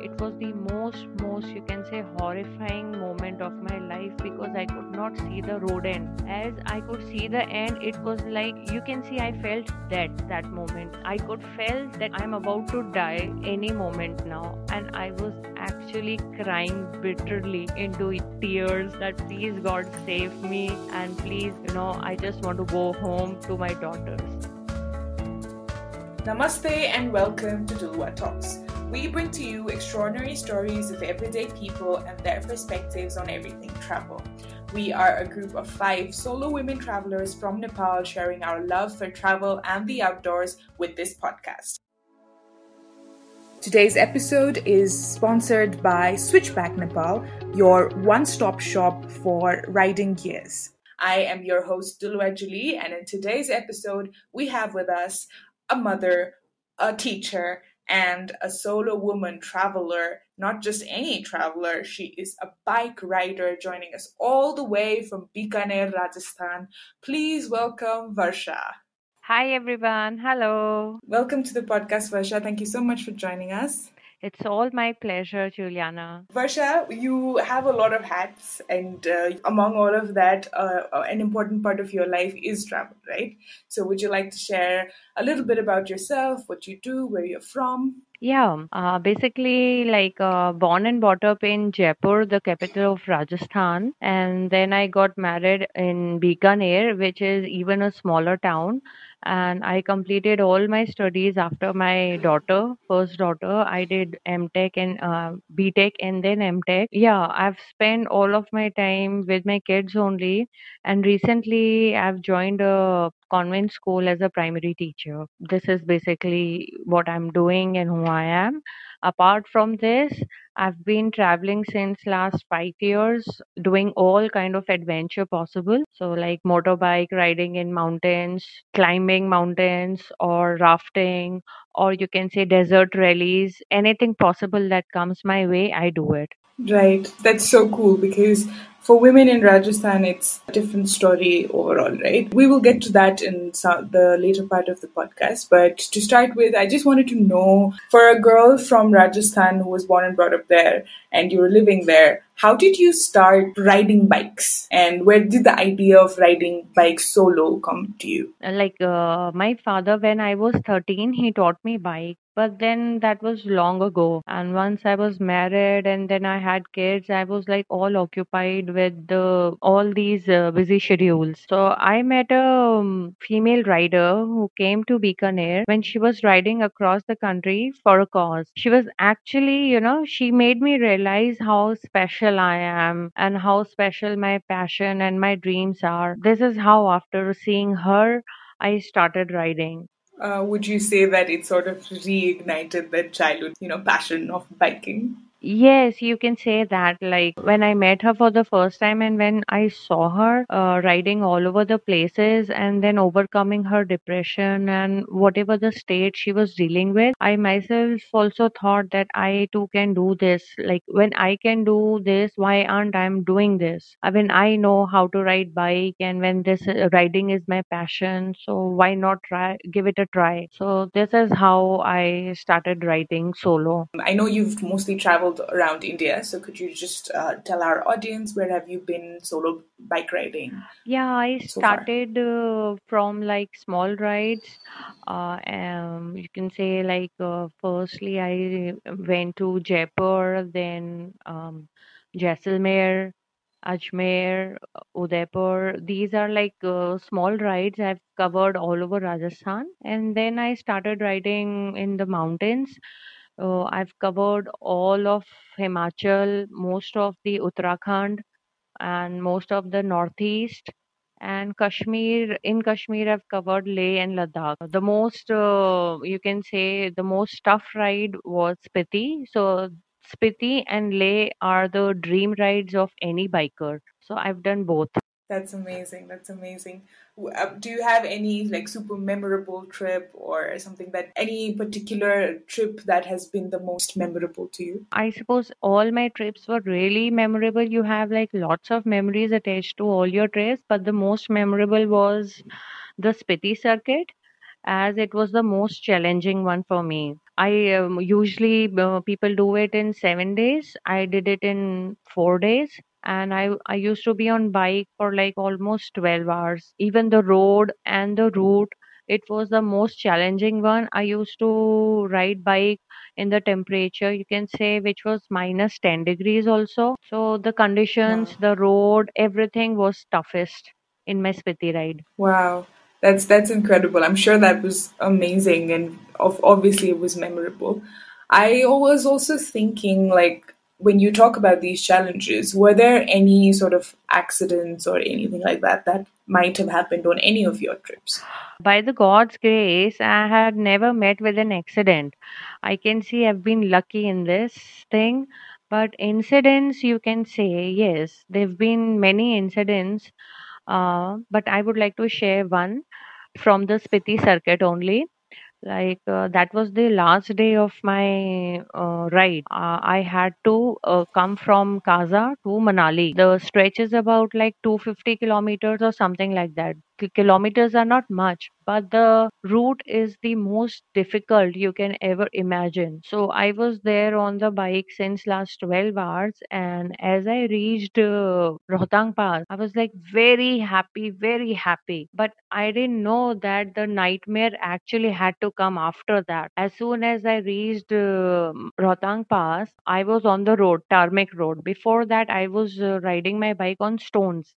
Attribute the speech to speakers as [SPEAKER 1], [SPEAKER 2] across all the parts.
[SPEAKER 1] it was the most, most, you can say, horrifying moment of my life because I could not see the road end. As I could see the end, it was like you can see I felt dead that moment. I could feel that I'm about to die any moment now, and I was actually crying bitterly into tears that please God save me and please, you know, I just want to go home to my daughters.
[SPEAKER 2] Namaste and welcome to Dulwa Talks. We bring to you extraordinary stories of everyday people and their perspectives on everything travel. We are a group of five solo women travelers from Nepal sharing our love for travel and the outdoors with this podcast. Today's episode is sponsored by Switchback Nepal, your one stop shop for riding gears. I am your host, Dulwa Julie, and in today's episode, we have with us a mother, a teacher, and a solo woman traveler, not just any traveler. She is a bike rider joining us all the way from Bikaner, Rajasthan. Please welcome Varsha.
[SPEAKER 1] Hi, everyone. Hello.
[SPEAKER 2] Welcome to the podcast, Varsha. Thank you so much for joining us.
[SPEAKER 1] It's all my pleasure, Juliana.
[SPEAKER 2] Varsha, you have a lot of hats, and uh, among all of that, uh, uh, an important part of your life is travel, right? So, would you like to share a little bit about yourself, what you do, where you're from?
[SPEAKER 1] Yeah, uh, basically, like uh, born and brought up in Jaipur, the capital of Rajasthan, and then I got married in Bikaner, which is even a smaller town and I completed all my studies after my daughter, first daughter. I did MTech and uh, BTech and then MTech. Yeah, I've spent all of my time with my kids only, and recently I've joined a convent school as a primary teacher. This is basically what I'm doing and who I am. Apart from this, I've been traveling since last five years, doing all kind of adventure possible. So like motorbike riding in mountains, climbing mountains, or rafting, or you can say desert rallies. Anything possible that comes my way, I do it.
[SPEAKER 2] Right. That's so cool because for women in Rajasthan, it's a different story overall, right? We will get to that in the later part of the podcast. But to start with, I just wanted to know for a girl from Rajasthan who was born and brought up there and you were living there, how did you start riding bikes and where did the idea of riding bikes solo come to you?
[SPEAKER 1] Like uh, my father, when I was 13, he taught me bike but then that was long ago. And once I was married and then I had kids, I was like all occupied with the all these uh, busy schedules. So I met a um, female rider who came to Bikaner when she was riding across the country for a cause. She was actually, you know, she made me realize how special I am and how special my passion and my dreams are. This is how after seeing her I started riding.
[SPEAKER 2] Uh, would you say that it sort of reignited that childhood, you know, passion of biking?
[SPEAKER 1] Yes, you can say that. Like when I met her for the first time and when I saw her uh, riding all over the places and then overcoming her depression and whatever the state she was dealing with, I myself also thought that I too can do this. Like when I can do this, why aren't I doing this? I mean, I know how to ride bike and when this uh, riding is my passion, so why not try, give it a try? So this is how I started riding solo.
[SPEAKER 2] I know you've mostly traveled traveled around India. So could you just uh, tell our audience where have you been solo bike riding?
[SPEAKER 1] Yeah, I so started uh, from like small rides. Uh, um, you can say like uh, firstly I went to Jaipur, then um, Jaisalmer, Ajmer, Udaipur. These are like uh, small rides I've covered all over Rajasthan, and then I started riding in the mountains. Uh, I've covered all of Himachal, most of the Uttarakhand, and most of the Northeast. And Kashmir, in Kashmir, I've covered Leh and Ladakh. The most, uh, you can say, the most tough ride was Spiti. So, Spiti and Leh are the dream rides of any biker. So, I've done both.
[SPEAKER 2] That's amazing. That's amazing. Uh, do you have any like super memorable trip or something that any particular trip that has been the most memorable to you?
[SPEAKER 1] I suppose all my trips were really memorable. You have like lots of memories attached to all your trips, but the most memorable was the Spiti circuit as it was the most challenging one for me. I um, usually uh, people do it in seven days. I did it in four days, and I I used to be on bike for like almost twelve hours. Even the road and the route, it was the most challenging one. I used to ride bike in the temperature you can say which was minus ten degrees also. So the
[SPEAKER 2] Wow.
[SPEAKER 1] conditions, the road, everything was toughest in my Spiti ride.
[SPEAKER 2] Wow. That's that's incredible. I'm sure that was amazing and of obviously it was memorable. I was also thinking like when you talk about these challenges, were there any sort of accidents or anything like that that might have happened on any of your trips?
[SPEAKER 1] By the God's grace, I had never met with an accident. I can see I've been lucky in this thing, but incidents, you can say, yes, there have been many incidents, uh, but I would like to share one from the Spiti circuit only. Like uh, that was the last day of my uh, ride. Uh, I had to uh, come from Kaza to Manali. The stretch is about like 250 kilometers or something like that. Ki- Kilometers are not much, but the route is the most difficult you can ever imagine. So I was there on the bike since last 12 hours, and as I reached uh, Rohtang Pass, I was like very happy, very happy. But I didn't know that the nightmare actually had to come after that. As soon as I reached uh, Rohtang Pass, I was on the road, tarmac road. Before that, I was uh, riding my bike on stones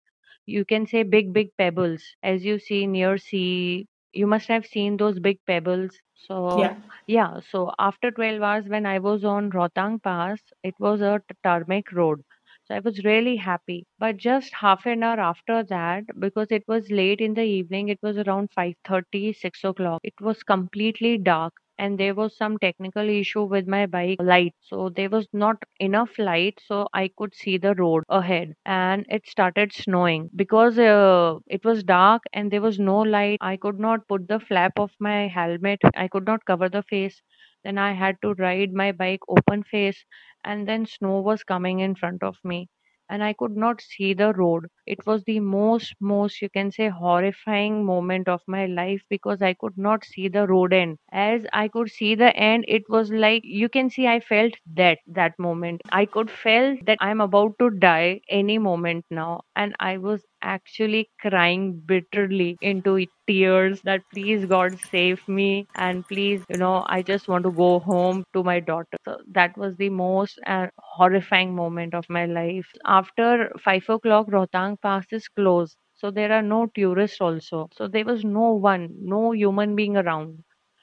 [SPEAKER 1] you can say big big pebbles. As you see near sea you must have seen those big pebbles. So
[SPEAKER 2] Yeah.
[SPEAKER 1] yeah so after 12 hours when i was on Rohtang pass it was a tarmac road. So i was really happy. But just half an hour after that because it was late in the evening it was around five thirty, six o'clock it was completely dark and there was some technical issue with my bike light so there was not enough light so i could see the road ahead. And it started snowing. Because uh, it was dark and there was no light i could not put the flap of my helmet i could not cover the face. Then i had to ride my bike open face and then snow was coming in front of me and i could not see the road. It was the most most you can say horrifying moment of my life because i could not see the road end. As i could see the end it was like you can see i felt that that moment. I could feel that i'm about to die any moment now and i was actually crying bitterly into tears that please god save me and please you know i just want to go home to my daughter. So that was the most uh, horrifying moment of my life. After 5 o'clock rohtang pass is closed. So there are no tourists also. So there was no one no human being around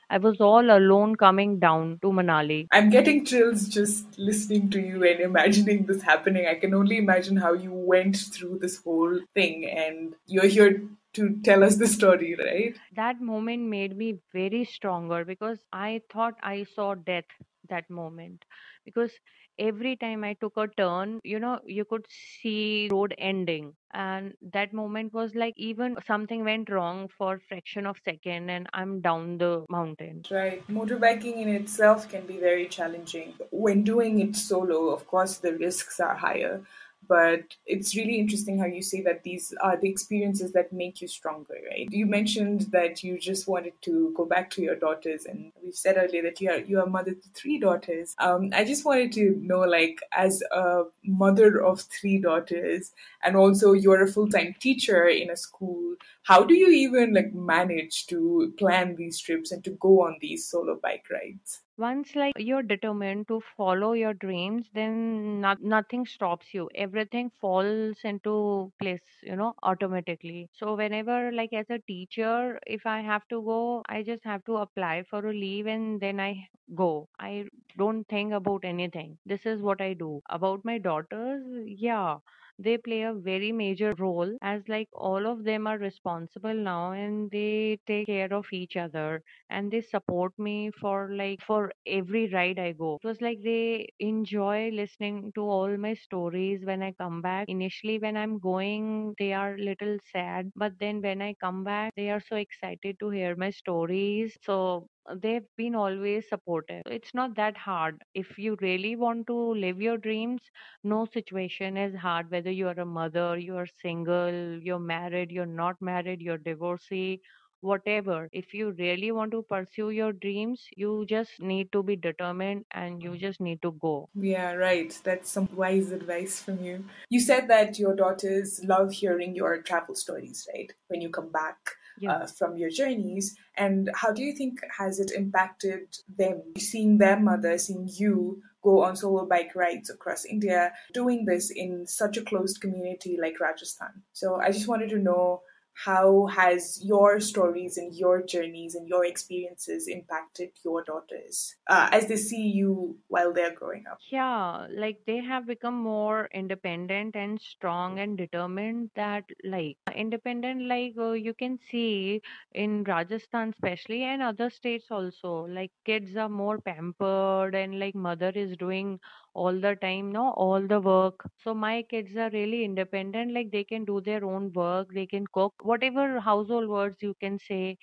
[SPEAKER 1] I was all alone coming down to Manali.
[SPEAKER 2] I'm getting chills just listening to you and imagining this happening. I can only imagine how you went through this whole thing and you're here to tell us the story, right?
[SPEAKER 1] That moment made me very stronger because I thought I saw death that moment. Because every time I took a turn, you know, you could see road ending. And that moment was like even something went wrong for fraction of second and I'm down the mountain.
[SPEAKER 2] Right. Motorbiking in itself can be very challenging. When doing it solo, of course, the risks are higher. But it's really interesting how you say that these are the experiences that make you stronger, right? You mentioned that you just wanted to go back to your daughters, and we've said earlier that you are you are mother to three daughters. Um, I just wanted to know, like, as a mother of three daughters, and also you're a full time teacher in a school, how do you even like manage to plan these trips and to go on these solo bike rides?
[SPEAKER 1] Once like you're determined to follow your dreams, then not, nothing stops you. Everything falls into place, you know, automatically. So whenever like as a teacher, if I have to go, I just have to apply for a leave and then I go. I don't think about anything. This is what I do. About my daughters, yeah, they play a very major role as like all of them are responsible now and they take care of each other and they support me for like for every ride I go. It was like they enjoy listening to all my stories when I come back. Initially, when I'm going, they are little sad, but then when I come back, they are so excited to hear my stories. So they've been always supportive. It's not that hard. If you really want to live your dreams, no situation is hard. Whether you are a mother, you are single, you're married, you're not married, you're divorcee whatever. If you really want to pursue your dreams, you just need to be determined and you mm. just need to go.
[SPEAKER 2] Yeah, right. That's some wise advice from you. You said that your daughters love hearing your travel stories, right? When you come back Uh, from your journeys. And how do you think has it impacted them? Seeing their mother, seeing you go on solo bike rides across India, doing this in such a closed community like Rajasthan. So I just wanted to know how has your stories and your journeys and your experiences impacted your daughters uh, as they see you while they're growing up?
[SPEAKER 1] Yeah, like they have become more independent and strong and determined that like independent like uh, you can see in Rajasthan especially and other states also like kids are more pampered and like mother is doing all the time no all the work. So my kids are really independent like they can do their own work they can cook. Whatever household words you can say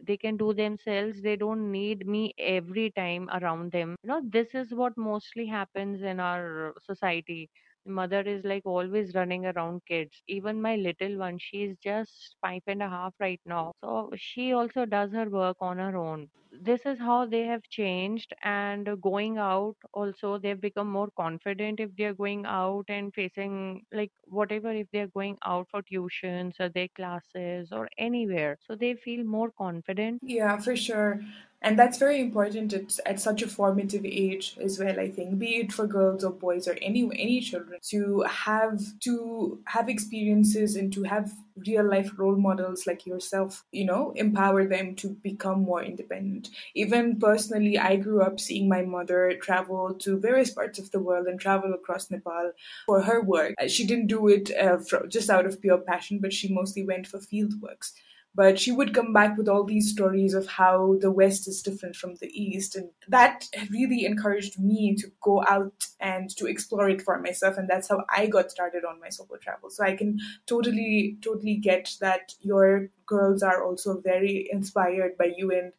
[SPEAKER 1] they can do themselves they don't need me every time around them. You know this is what mostly happens in our society mother is like always running around kids. Even my little one she is just five and a half right now. So she also does her work on her own. This is how they have changed and going out also they've become more confident if they're going out and facing like whatever if they're going out for tuitions or their classes or anywhere. So they feel more confident.
[SPEAKER 2] Yeah, for sure. And that's very important at, at such a formative age as well, I think, be it for girls or boys or any any children, to have to have experiences and to have real life role models like yourself, you know, empower them to become more independent. Even personally, I grew up seeing my mother travel to various parts of the world and travel across Nepal for her work. She didn't do it uh, fro- just out of pure passion, but she mostly went for field works but she would come back with all these stories of how the west is different from the east and that really encouraged me to go out and to explore it for myself and that's how i got started on my solo travel so i can totally totally get that your girls are also very inspired by you and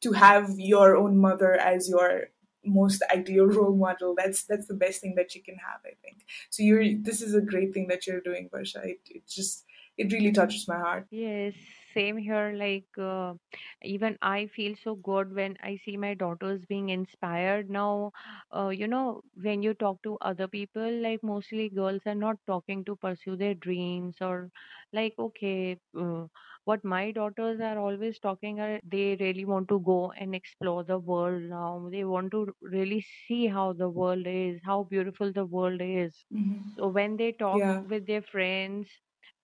[SPEAKER 2] to have your own mother as your most ideal role model that's that's the best thing that you can have i think. So you're this is a great thing that you're doing Varsha. it, it just it really touches my heart.
[SPEAKER 1] Yes, same here. Like, uh, even I feel so good when I see my daughters being inspired. Now, uh, you know, when you talk to other people, like mostly girls are not talking to pursue their dreams or like, okay, uh, what my daughters are always talking are they really want to go and explore the world now. They want to really see how the world is, how beautiful the world is.
[SPEAKER 2] hmm
[SPEAKER 1] So when they talk
[SPEAKER 2] yeah
[SPEAKER 1] with their friends,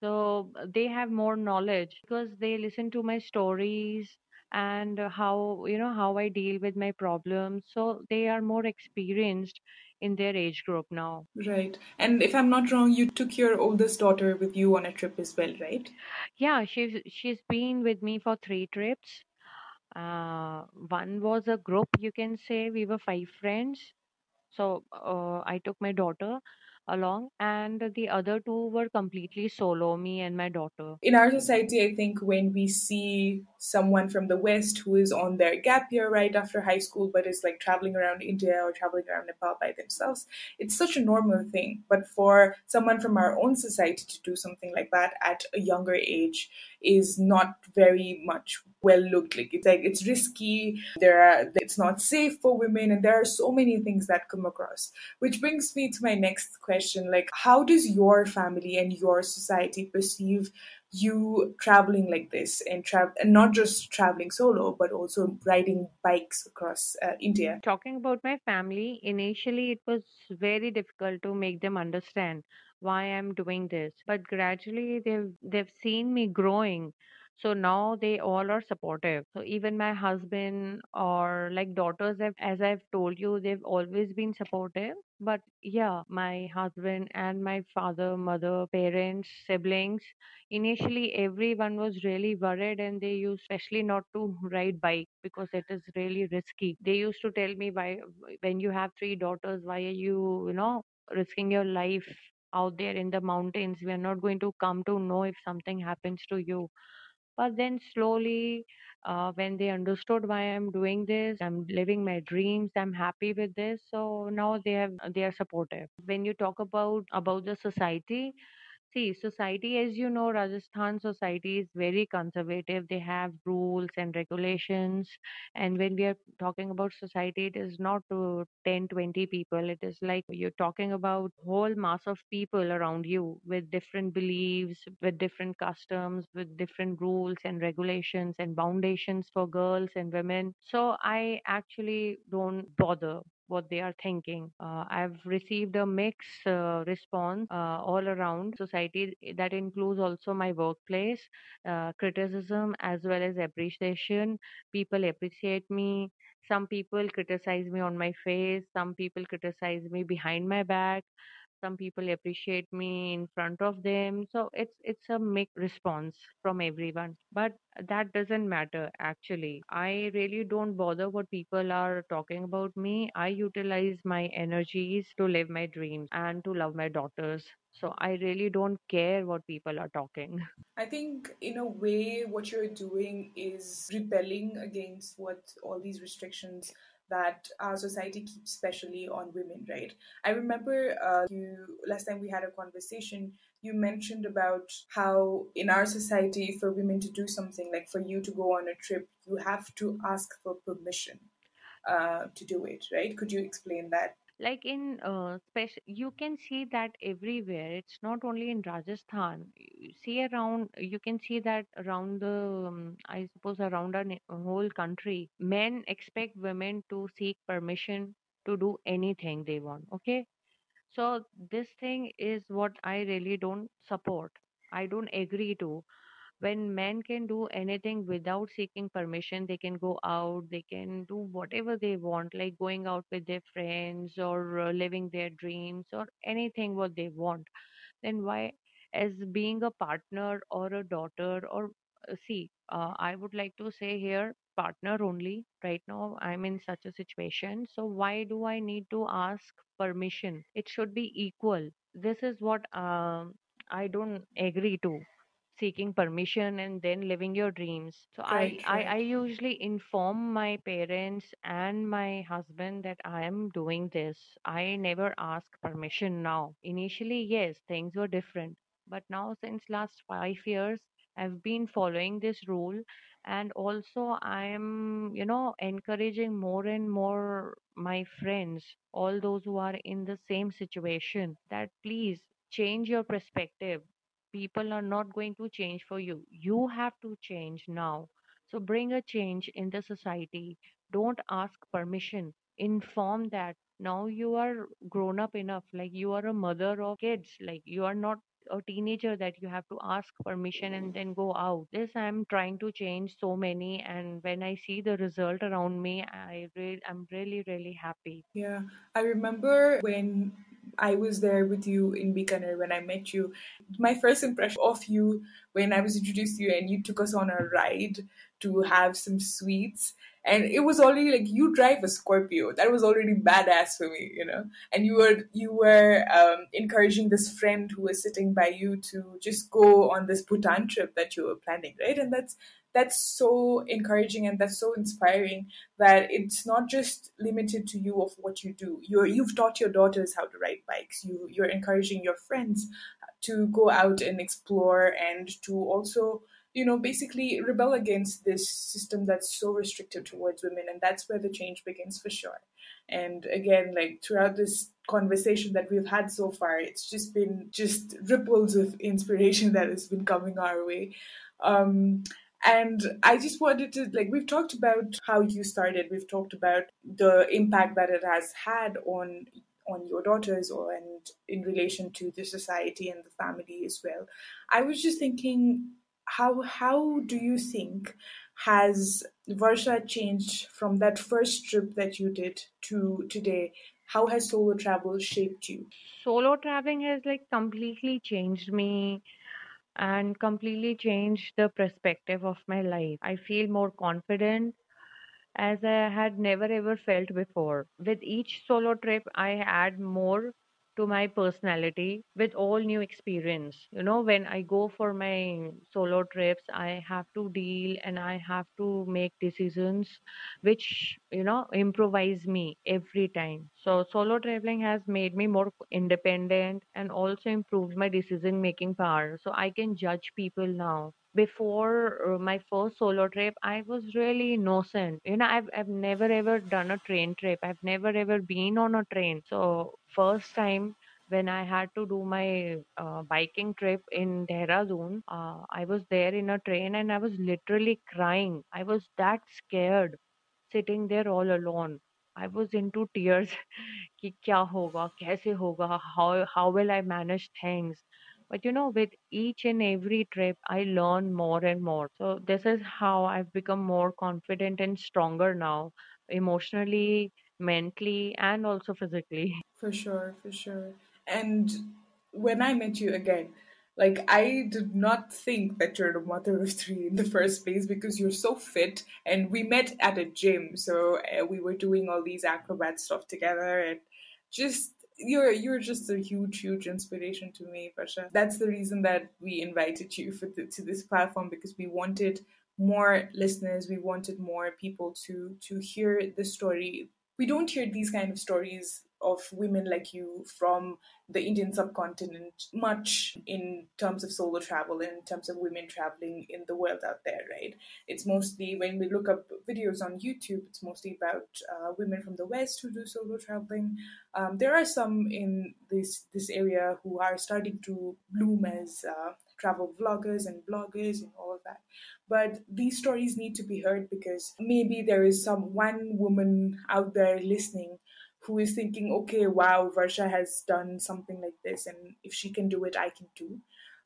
[SPEAKER 1] so uh, they have more knowledge because they listen to my stories and how you know how I deal with my problems. So they are more experienced in their age group now.
[SPEAKER 2] Right. And if I'm not wrong, you took your oldest daughter with you on a trip as well, right?
[SPEAKER 1] Yeah, she's she's been with me for three trips. Uh, one was a group, you can say we were five friends. So uh, I took my daughter along, and the other two were completely solo, me and my daughter.
[SPEAKER 2] in our society, I think when we see someone from the West who is on their gap year right after high school, but is like traveling around India or traveling around Nepal by themselves, it's such a normal thing. But for someone from our own society to do something like that at a younger age is not very much well looked. Like it's like it's risky. There are it's not safe for women, and there are so many things that come across. Which brings me to my next question: like, how does your family and your society perceive you traveling like this and travel and not just traveling solo but also riding bikes across uh, india
[SPEAKER 1] Talking about my family, initially it was very difficult to make them understand why I'm doing this, but gradually they've they've seen me growing. So now they all are supportive. So even my husband or like daughters, have, as I've told you, they've always been supportive. But yeah, my husband and my father, mother, parents, siblings, Initially, everyone was really worried, and they used, especially not to ride bike because it is really risky. They used to tell me, "Why, when you have three daughters, why are you, you know, risking your life out there in the mountains? We are not going to come to know if something happens to you." But then slowly, uh, when they understood why I'm doing this, I'm living my dreams, I'm happy with this. So now they have they are supportive. When you talk about about the society, See, society, as you know, Rajasthan society is very conservative. They have rules and regulations. And when we are talking about society, it is not to 10, 20 people. It is like you're talking about whole mass of people around you with different beliefs, with different customs, with different rules and regulations and foundations for girls and women. So I actually don't bother what they are thinking. Uh, I've received a mixed uh, response uh, all around society that includes also my workplace, uh, criticism as well as appreciation. People appreciate me. Some people criticize me on my face. Some people criticize me behind my back some people appreciate me in front of them so it's it's a mixed response from everyone but that doesn't matter actually. I really don't bother what people are talking about me. I utilize my energies to live my dreams and to love my daughters so i really don't care what people are talking.
[SPEAKER 2] I think, in a way, what you're doing is rebelling against what all these restrictions that our society keeps, especially on women, right? I remember uh, you last time we had a conversation. You mentioned about how in our society, for women to do something, like for you to go on a trip, you have to ask for permission uh, to do it, right? Could you explain that?
[SPEAKER 1] Like in uh, you can see that everywhere. It's not only in rajasthan. You see around you can see that around the um, i suppose around our whole country men expect women to seek permission to do anything they want okay? So this thing is what i really don't support. I don't agree to when men can do anything without seeking permission they can go out they can do whatever they want like going out with their friends or uh, living their dreams or anything what they want. Then why as being a partner or a daughter or uh, see uh, i would like to say here partner only. Right now i'm in such a situation. So why do i need to ask permission? It should be equal. This is what um, i don't agree to seeking permission and then living your dreams. So I,
[SPEAKER 2] Right,
[SPEAKER 1] I i usually inform my parents and my husband that i am doing this. I never ask permission now. Initially yes things were different. But now since last 5 years i've been following this rule. And also i am you know encouraging more and more my friends all those who are in the same situation that please change your perspective people are not going to change for you. You have to change now. So bring a change in the society. Don't ask permission. Inform that now you are grown up enough. Like you are a mother of kids. Like you are not a teenager that you have to ask permission and then go out. This I'm trying to change so many and when I see the result around me, I really I'm really, really happy.
[SPEAKER 2] Yeah, I remember when I was there with you in Bikaner when I met you. My first impression of you when I was introduced to you and you took us on a ride to have some sweets. And it was already like you drive a Scorpio. That was already badass for me, you know. And you were you were um, encouraging this friend who was sitting by you to just go on this Bhutan trip that you were planning, right? And that's that's so encouraging and that's so inspiring that it's not just limited to you of what you do. You're you've taught your daughters how to ride bikes. You you're encouraging your friends to go out and explore and to also you know basically rebel against this system that's so restrictive towards women and that's where the change begins for sure and again like throughout this conversation that we've had so far it's just been just ripples of inspiration that has been coming our way um and I just wanted to like we've talked about how you started. We've talked about the impact that it has had on on your daughters or and in relation to the society and the family as well. I was just thinking how how do you think has Varsha changed from that first trip that you did to today? How has solo travel shaped you?
[SPEAKER 1] Solo traveling has like completely changed me and completely changed the perspective of my life. I feel more confident as I had never ever felt before. With each solo trip, I add more to my personality with all new experience. You know, when I go for my solo trips, I have to deal and I have to make decisions which, you know, improvise me every time. So, solo traveling has made me more independent and also improved my decision making power. So, I can judge people now before uh, my first solo trip i was really innocent you know i've, I've never ever done a train trip i've never ever been on a train so first time when i had to do my uh, biking trip in dehradun uh, i was there in a train and i was literally crying i was that scared sitting there all alone i was into tears कि क्या होगा कैसे होगा how how will i manage things but you know with each and every trip i learn more and more so this is how i've become more confident and stronger now emotionally mentally and also physically
[SPEAKER 2] For sure, for sure. And when I met you again, like I did not think that you're the mother of three in the first place because you're so fit. And we met at a gym, so uh, we were doing all these acrobat stuff together, and just you're you're just a huge huge inspiration to me Varsha. that's the reason that we invited you for the, to this platform because we wanted more listeners we wanted more people to to hear the story we don't hear these kind of stories of women like you from the Indian subcontinent much in terms of solo travel in terms of women traveling in the world out there, right? It's mostly when we look up videos on YouTube, it's mostly about uh, women from the West who do solo traveling. Um, there are some in this this area who are starting to bloom as uh, travel vloggers and bloggers and all of that. But these stories need to be heard because maybe there is some one woman out there listening who is thinking, okay, wow, Varsha has done something like this, and if she can do it, I can too.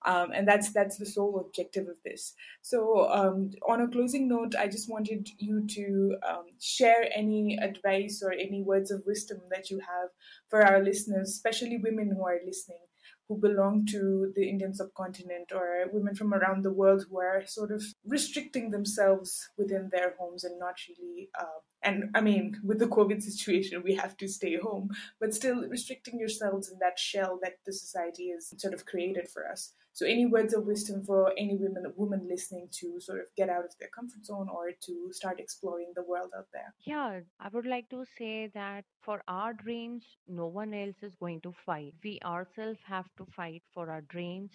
[SPEAKER 2] Um, and that's that's the sole objective of this. So, um, on a closing note, I just wanted you to um, share any advice or any words of wisdom that you have for our listeners, especially women who are listening, who belong to the Indian subcontinent or women from around the world who are sort of restricting themselves within their homes and not really. Uh, and I mean, with the COVID situation, we have to stay home, but still restricting yourselves in that shell that the society has sort of created for us. So, any words of wisdom for any women woman listening to sort of get out of their comfort zone or to start exploring the world out there?
[SPEAKER 1] Yeah, I would like to say that for our dreams, no one else is going to fight. We ourselves have to fight for our dreams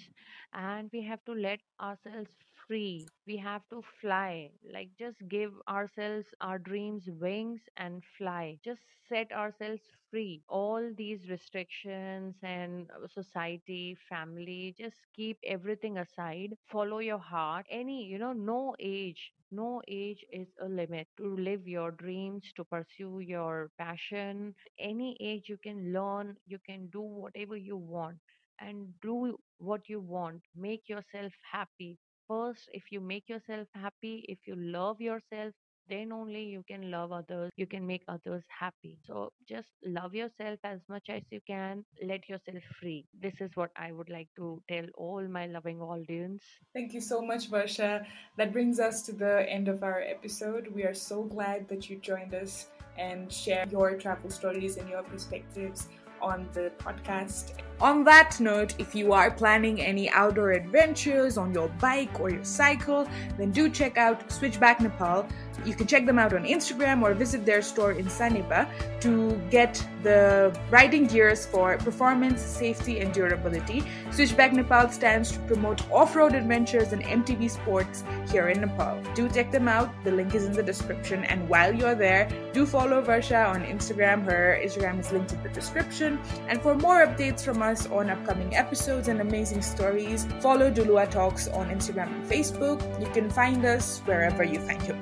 [SPEAKER 1] and we have to let ourselves free. We have to fly. Like, just give ourselves our dreams wings and fly. Just set ourselves free. All these restrictions and uh, society, family, just keep everything aside. Follow your heart. Any, you know, no age no age is a limit to live your dreams, to pursue your passion. Any age you can learn, you can do whatever you want and do what you want. Make yourself happy. First, if you make yourself happy, if you love yourself, then only you can love others. You can make others happy. So just love yourself as much as you can. Let yourself free. This is what I would like to tell all my loving audience.
[SPEAKER 2] Thank you so much, Varsha. That brings us to the end of our episode. We are so glad that you joined us and share your travel stories and your perspectives on the podcast. On that note, if you are planning any outdoor adventures on your bike or your cycle, then do check out Switchback Nepal. You can check them out on Instagram or visit their store in Sanepa to get the riding gears for performance, safety, and durability. Switchback Nepal stands to promote off road adventures and MTB sports here in Nepal. Do check them out, the link is in the description. And while you're there, do follow Varsha on Instagram. Her Instagram is linked in the description. And for more updates from us on upcoming episodes and amazing stories, follow Dulua Talks on Instagram and Facebook. You can find us wherever you find your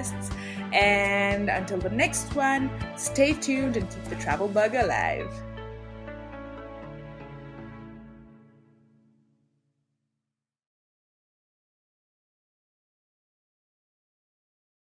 [SPEAKER 2] podcasts. And until the next one, stay tuned and keep the travel bug alive.